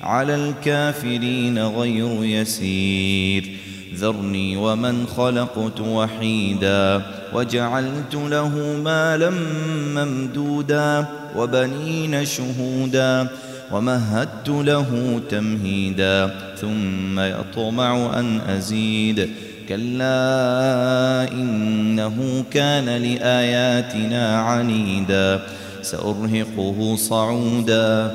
على الكافرين غير يسير. ذرني ومن خلقت وحيدا وجعلت له مالا ممدودا وبنين شهودا ومهدت له تمهيدا ثم يطمع أن أزيد. كلا إنه كان لآياتنا عنيدا. سأرهقه صعودا.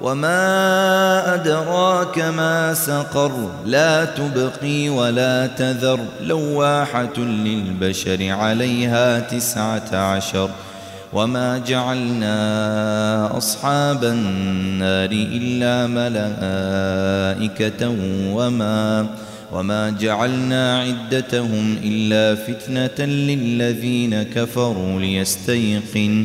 وما أدراك ما سقر لا تبقي ولا تذر لواحة للبشر عليها تسعة عشر وما جعلنا أصحاب النار إلا ملائكة وما وما جعلنا عدتهم إلا فتنة للذين كفروا ليستيقن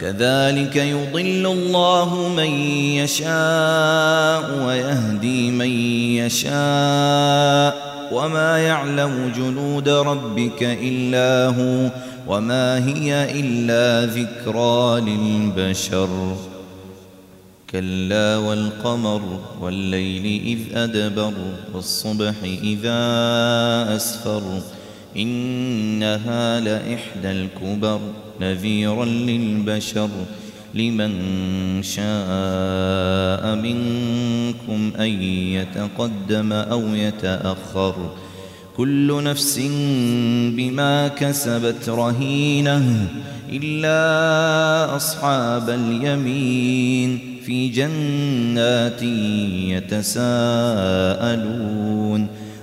كذلك يضل الله من يشاء ويهدي من يشاء. وما يعلم جنود ربك إلا هو وما هي إلا ذكرى للبشر. كلا والقمر والليل إذ أدبر والصبح إذا أسفر. إنها لإحدى الكبر نذيرا للبشر. لمن شاء منكم أن يتقدم أو يتأخر. كل نفس بما كسبت رهينة إلا أصحاب اليمين. في جنات يتساءلون.